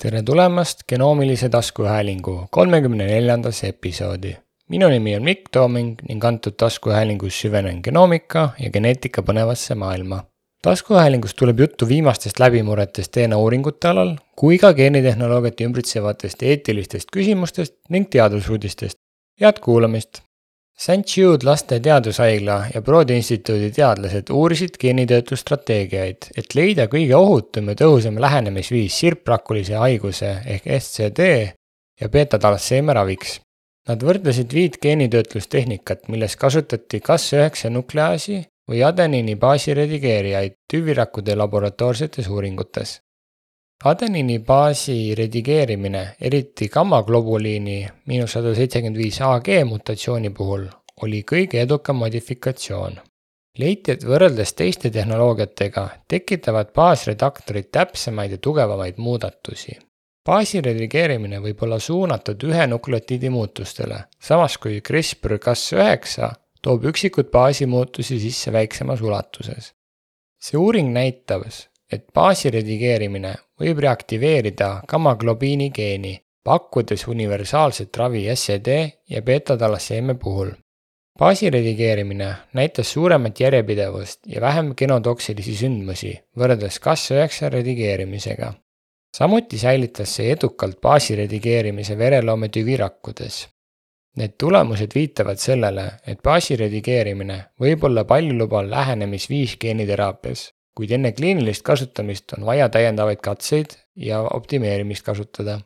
tere tulemast genoomilise taskuhäälingu kolmekümne neljandasse episoodi. minu nimi on Mikk Tooming ning antud taskuhäälingus süvenen genoomika ja geneetika põnevasse maailma. taskuhäälingus tuleb juttu viimastest läbimurretest DNA uuringute alal kui ka geenitehnoloogiat ümbritsevatest eetilistest küsimustest ning teadusuudistest. head kuulamist! St Jude laste teadushaigla ja Broadi instituudi teadlased uurisid geenitöötlusstrateegiaid, et leida kõige ohutum ja tõhusam lähenemisviis sirprakkulise haiguse ehk SCD ja beeta-talasseemia raviks. Nad võrdlesid viit geenitöötlustehnikat, milles kasutati kas üheksa nukleaasi või adeniini baasi redigeerijaid tüvirakkude laboratoorsetes uuringutes adeniini baasi redigeerimine, eriti gammaglobuliini miinus sada seitsekümmend viis AG mutatsiooni puhul, oli kõige edukam modifikatsioon. leiti, et võrreldes teiste tehnoloogiatega tekitavad baasredaktorid täpsemaid ja tugevamaid muudatusi. baasi redigeerimine võib olla suunatud ühe nukleotiidi muutustele, samas kui CRISPR-Cas9 toob üksikud baasimuutusi sisse väiksemas ulatuses. see uuring näitas, et baasi redigeerimine võib reaktiveerida gammaglobiini geeni, pakkudes universaalset ravi SED ja beeta-talasseemia puhul. Baasi redigeerimine näitas suuremat järjepidevust ja vähem genotoksilisi sündmusi võrreldes Cas9 redigeerimisega. samuti säilitas see edukalt baasi redigeerimise vereloome tüvirakkudes. Need tulemused viitavad sellele, et baasi redigeerimine võib olla paljulubav lähenemisviis geeniteraapias kuid enne kliinilist kasutamist on vaja täiendavaid katseid ja optimeerimist kasutada.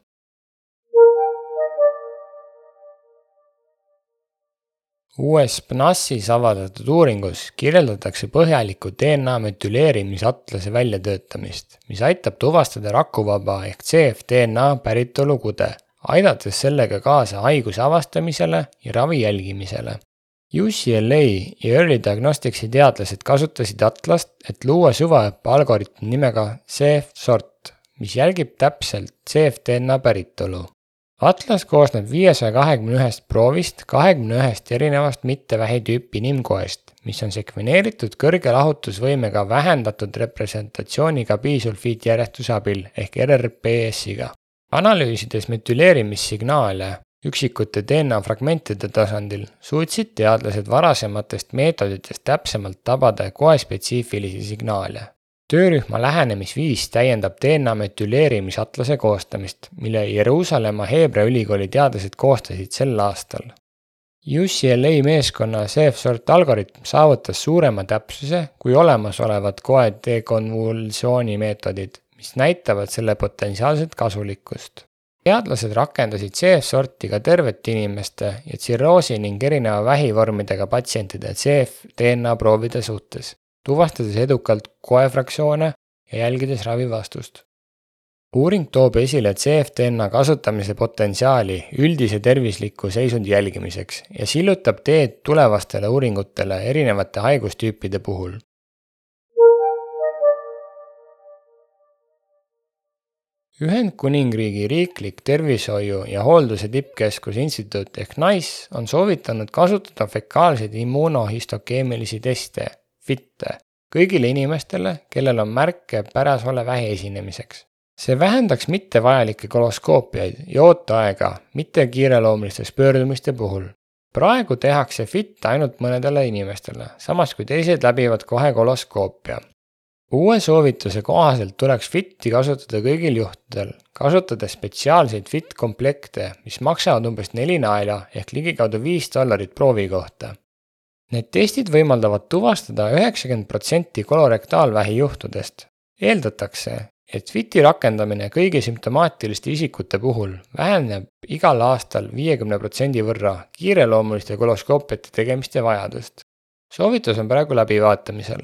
Uues PNAS-is avaldatud uuringus kirjeldatakse põhjalikku DNA metüleerimisatlase väljatöötamist, mis aitab tuvastada rakuvaba ehk CFDNA päritolu kude, aidates sellega kaasa haiguse avastamisele ja ravi jälgimisele. UCLA ja Early Diagnosticsi teadlased kasutasid Atlast, et luua süvaõppe algoritm nimega CF-sort, mis jälgib täpselt CFDNA päritolu. Atlas koosneb viiesaja kahekümne ühest proovist kahekümne ühest erinevast mittevähitüüpi inimkoest, mis on sekveneeritud kõrge lahutusvõimega vähendatud representatsiooniga bisulfiitjärjestuse abil ehk RRPS-iga. analüüsides metüleerimissignaale üksikute DNA fragmentide tasandil suutsid teadlased varasematest meetoditest täpsemalt tabada koespetsiifilisi signaale. Töörühma lähenemisviis täiendab DNA metüleerimisatlase koostamist, mille Jeruusalemma Heebrea ülikooli teadlased koostasid sel aastal. UCLA meeskonna CF-sort algoritm saavutas suurema täpsuse kui olemasolevad koe dekonvulsiooni meetodid, mis näitavad selle potentsiaalset kasulikkust teadlased rakendasid CF-sorti ka tervete inimeste ja tsirroosi ning erineva vähivormidega patsientide CF-DNA proovide suhtes, tuvastades edukalt koefraktsioone ja jälgides ravivastust. uuring toob esile CF-DNA kasutamise potentsiaali üldise tervisliku seisundi jälgimiseks ja sillutab teed tulevastele uuringutele erinevate haigustüüpide puhul Ühendkuningriigi riiklik tervishoiu ja hoolduse tippkeskus instituut ehk NICE on soovitanud kasutada fekaalseid immunohistokeemilisi teste, FIT-e, kõigile inimestele, kellel on märke pärasole vähi esinemiseks. see vähendaks mittevajalikke koloskoopiaid ja ooteaega mitte kiireloomulistes pöördumiste puhul. praegu tehakse FIT ainult mõnedele inimestele, samas kui teised läbivad kohe koloskoopia uue soovituse kohaselt tuleks FIT-i kasutada kõigil juhtudel, kasutades spetsiaalseid FIT komplekte, mis maksavad umbes neli naela ehk ligikaudu viis dollarit proovi kohta. Need testid võimaldavad tuvastada üheksakümmend protsenti kolorektaalvähi juhtudest. eeldatakse, et FIT-i rakendamine kõigi sümptomaatiliste isikute puhul väheneb igal aastal viiekümne protsendi võrra kiireloomuliste koloskoopiate tegemiste vajadust. soovitus on praegu läbivaatamisel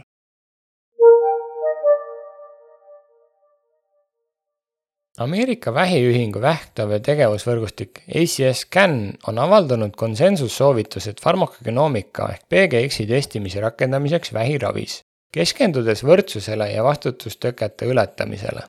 Ameerika Vähiühingu vähktõve tegevusvõrgustik ACS Scan on avaldanud konsensussoovitused farmakogenoomika ehk PGX-i testimise rakendamiseks vähiravis, keskendudes võrdsusele ja vastutustõkete ületamisele.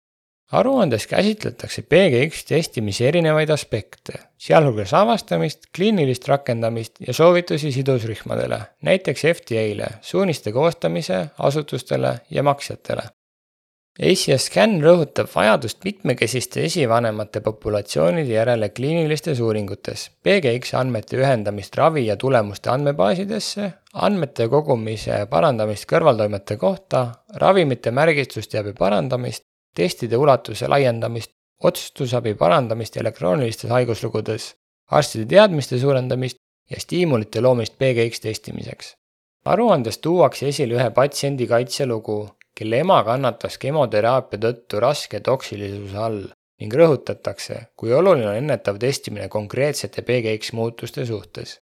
aruandes käsitletakse PGX testimise erinevaid aspekte, sealhulgas avastamist, kliinilist rakendamist ja soovitusi sidusrühmadele, näiteks FDA-le, suuniste koostamise asutustele ja maksjatele ACS Scan rõhutab vajadust mitmekesiste esivanemate populatsioonide järele kliinilistes uuringutes, PGX andmete ühendamist ravi ja tulemuste andmebaasidesse, andmete kogumise parandamist kõrvaltoimete kohta, ravimite märgistusteabe parandamist, testide ulatuse laiendamist, otsustusabi parandamist elektroonilistes haiguslugudes, arstide teadmiste suurendamist ja stiimulite loomist PGX testimiseks. aruandes tuuakse esile ühe patsiendi kaitselugu, kelle ema kannatas kemoteraapia tõttu raske toksilisuse all ning rõhutatakse, kui oluline on ennetav testimine konkreetsete PGX muutuste suhtes.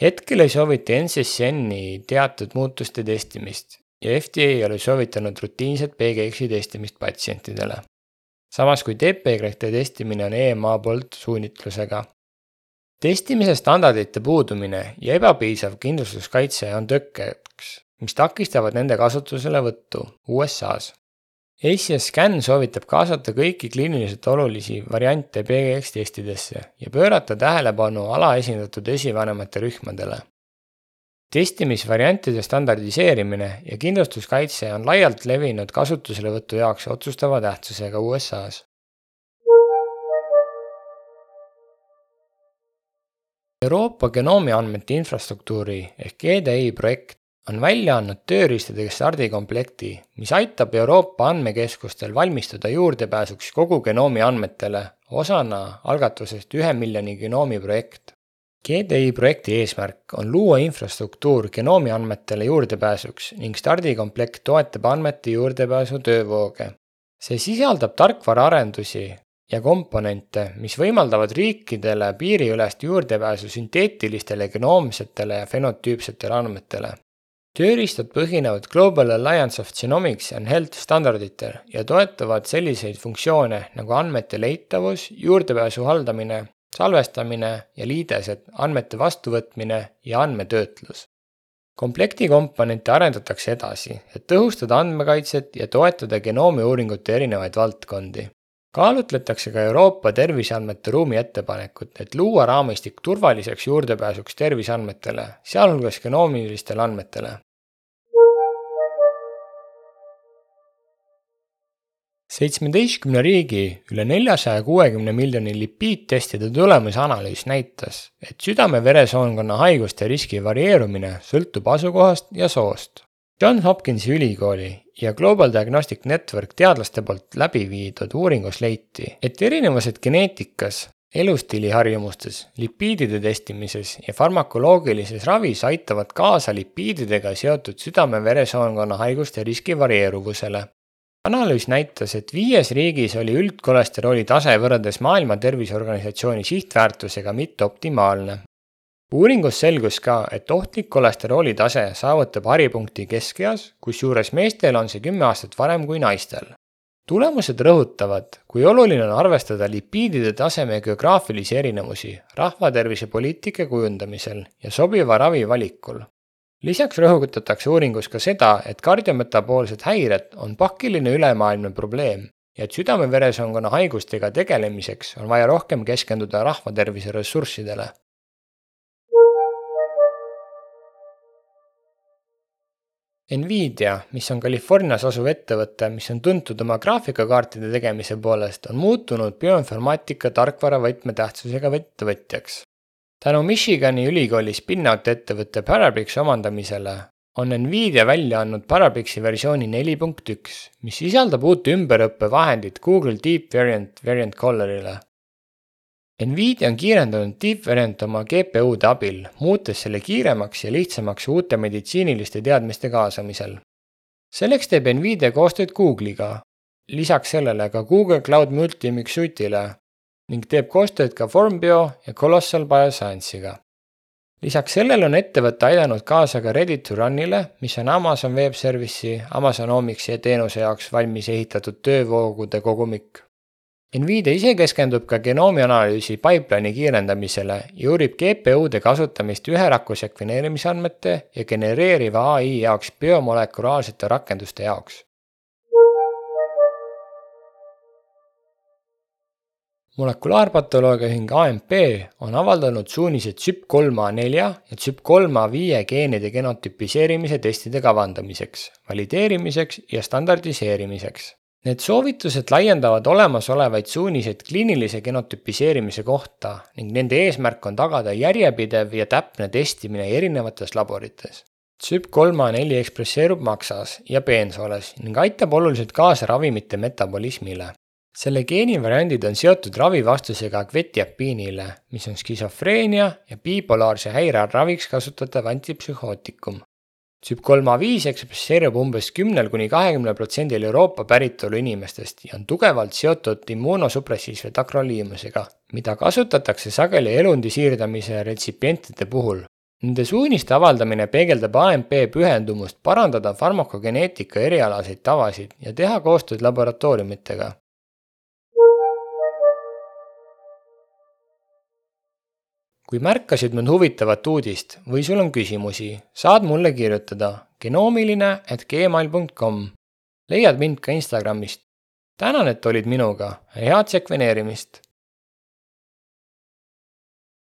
hetkel ei soovita NCCN-i teatud muutuste testimist ja FDA ei ole soovitanud rutiinset PGX-i testimist patsientidele. samas kui TP-krehte testimine on EMA poolt suunitlusega. testimise standardite puudumine ja ebapiisav kindlustuskaitse on tõkkeks mis takistavad nende kasutuselevõttu USA-s. ACS Scan soovitab kaasata kõiki kliiniliselt olulisi variante PGX testidesse ja pöörata tähelepanu alaesindatud esivanemate rühmadele. testimisvariantide standardiseerimine ja kindlustuskaitse on laialt levinud kasutuselevõtu jaoks otsustava tähtsusega USA-s. Euroopa genoomi andmete infrastruktuuri ehk EDI projekt on välja andnud tööriistadega stardikomplekti, mis aitab Euroopa andmekeskustel valmistuda juurdepääsuks kogu genoomi andmetele osana algatusest ühe miljoni genoomi projekt. GDI projekti eesmärk on luua infrastruktuur genoomi andmetele juurdepääsuks ning stardikomplekt toetab andmete juurdepääsu töövooge. see sisaldab tarkvaraarendusi ja komponente, mis võimaldavad riikidele piiriülest juurdepääsu sünteetilistele genoomsetele ja fenotüüpsetele andmetele tööriistad põhinevad Global Alliance of Genomics and Health standarditel ja toetavad selliseid funktsioone nagu andmete leitavus, juurdepääsu haldamine, salvestamine ja liidesed, andmete vastuvõtmine ja andmetöötlus. komplekti komponente arendatakse edasi, et tõhustada andmekaitset ja toetada genoomiuuringute erinevaid valdkondi. Kaalutletakse ka Euroopa terviseandmete ruumi ettepanekut, et luua raamistik turvaliseks juurdepääsuks terviseandmetele, sealhulgas genoomilistele andmetele seitsmeteistkümne riigi üle neljasaja kuuekümne miljoni lipiidtestide tulemusanalüüs näitas, et südame-veresoonkonna haiguste riski varieerumine sõltub asukohast ja soost. John Hopkinsi ülikooli ja Global Diagnostic Network teadlaste poolt läbi viidud uuringus leiti, et erinevused geneetikas, elustiiliharjumustes, lipiidide testimises ja farmakoloogilises ravis aitavad kaasa lipiididega seotud südame-veresoonkonna haiguste riski varieeruvusele analüüs näitas, et viies riigis oli üldkolesterooli tase võrreldes Maailma Terviseorganisatsiooni sihtväärtusega mitte optimaalne. Uuringus selgus ka, et ohtlik kolesterooli tase saavutab haripunkti keskeas, kusjuures meestel on see kümme aastat varem kui naistel. tulemused rõhutavad, kui oluline on arvestada lipiidide taseme geograafilisi erinevusi rahvatervise poliitika kujundamisel ja sobiva ravi valikul lisaks rõhutatakse uuringus ka seda, et kardiometaboolsed häired on pakiline ülemaailmne probleem ja et südame-veresoonkonna haigustega tegelemiseks on vaja rohkem keskenduda rahvatervise ressurssidele. Nvidia, mis on Californias asuv ettevõte, mis on tuntud oma graafikakaartide tegemise poolest, on muutunud bioinformaatika tarkvara võtmetähtsusega ettevõtjaks tänu Michigani ülikooli spin-out ettevõtte Parabricks omandamisele on Nvidia välja andnud Parabricksi versiooni neli punkt üks, mis sisaldab uut ümberõppevahendit Google Deep Variant Variant Callerile. Nvidia on kiirendanud Variant oma GPU-de abil, muutes selle kiiremaks ja lihtsamaks uute meditsiiniliste teadmiste kaasamisel. selleks teeb Nvidia koostööd Google'iga, lisaks sellele ka Google Cloud Multimix Suite'ile ning teeb koostööd ka Formbio ja Colossal Bioscience'iga. lisaks sellele on ettevõte aidanud kaasa ka Ready to Run'ile, mis on Amazon Web Service'i Amazonimicsi teenuse jaoks valmis ehitatud töövoogude kogumik. Nvidia ise keskendub ka genoomi analüüsi pipeline'i kiirendamisele ja uurib GPU-de kasutamist üheraku sekveneerimisandmete ja genereeriva ai jaoks biomolekulaarsete rakenduste jaoks molekulaarpatoloogia ühing AMP on avaldanud suunised CYP3A4 ja CYP3A5 geenide genotüpiseerimise testide kavandamiseks, valideerimiseks ja standardiseerimiseks. Need soovitused laiendavad olemasolevaid suuniseid kliinilise genotüpiseerimise kohta ning nende eesmärk on tagada järjepidev ja täpne testimine erinevates laborites. CYP3A4 ekspresseerub maksas ja peensooles ning aitab oluliselt kaasa ravimite metabolismile. selle geeni variandid on seotud ravivastusega kvetiapiinile, mis on skisofreenia ja bipolaarse häire raviks kasutatav antipsühhootikum. Tsüp3A5 ekspresseerub umbes kümnel kuni kahekümnel protsendil Euroopa päritolu inimestest ja on tugevalt seotud immuunosupressiivse takroliimusega, mida kasutatakse sageli elundi siirdamise retsipientide puhul. Nende suuniste avaldamine peegeldab AMP pühendumust parandada farmakogeneetika erialaseid tavasid ja teha koostööd laboratooriumitega. Kui märkasid mõnd huvitavat uudist või sul on küsimusi, saad mulle kirjutada genoomiline at gmail.com. leiad mind ka Instagramist. tänan, et olid minuga, head sekveneerimist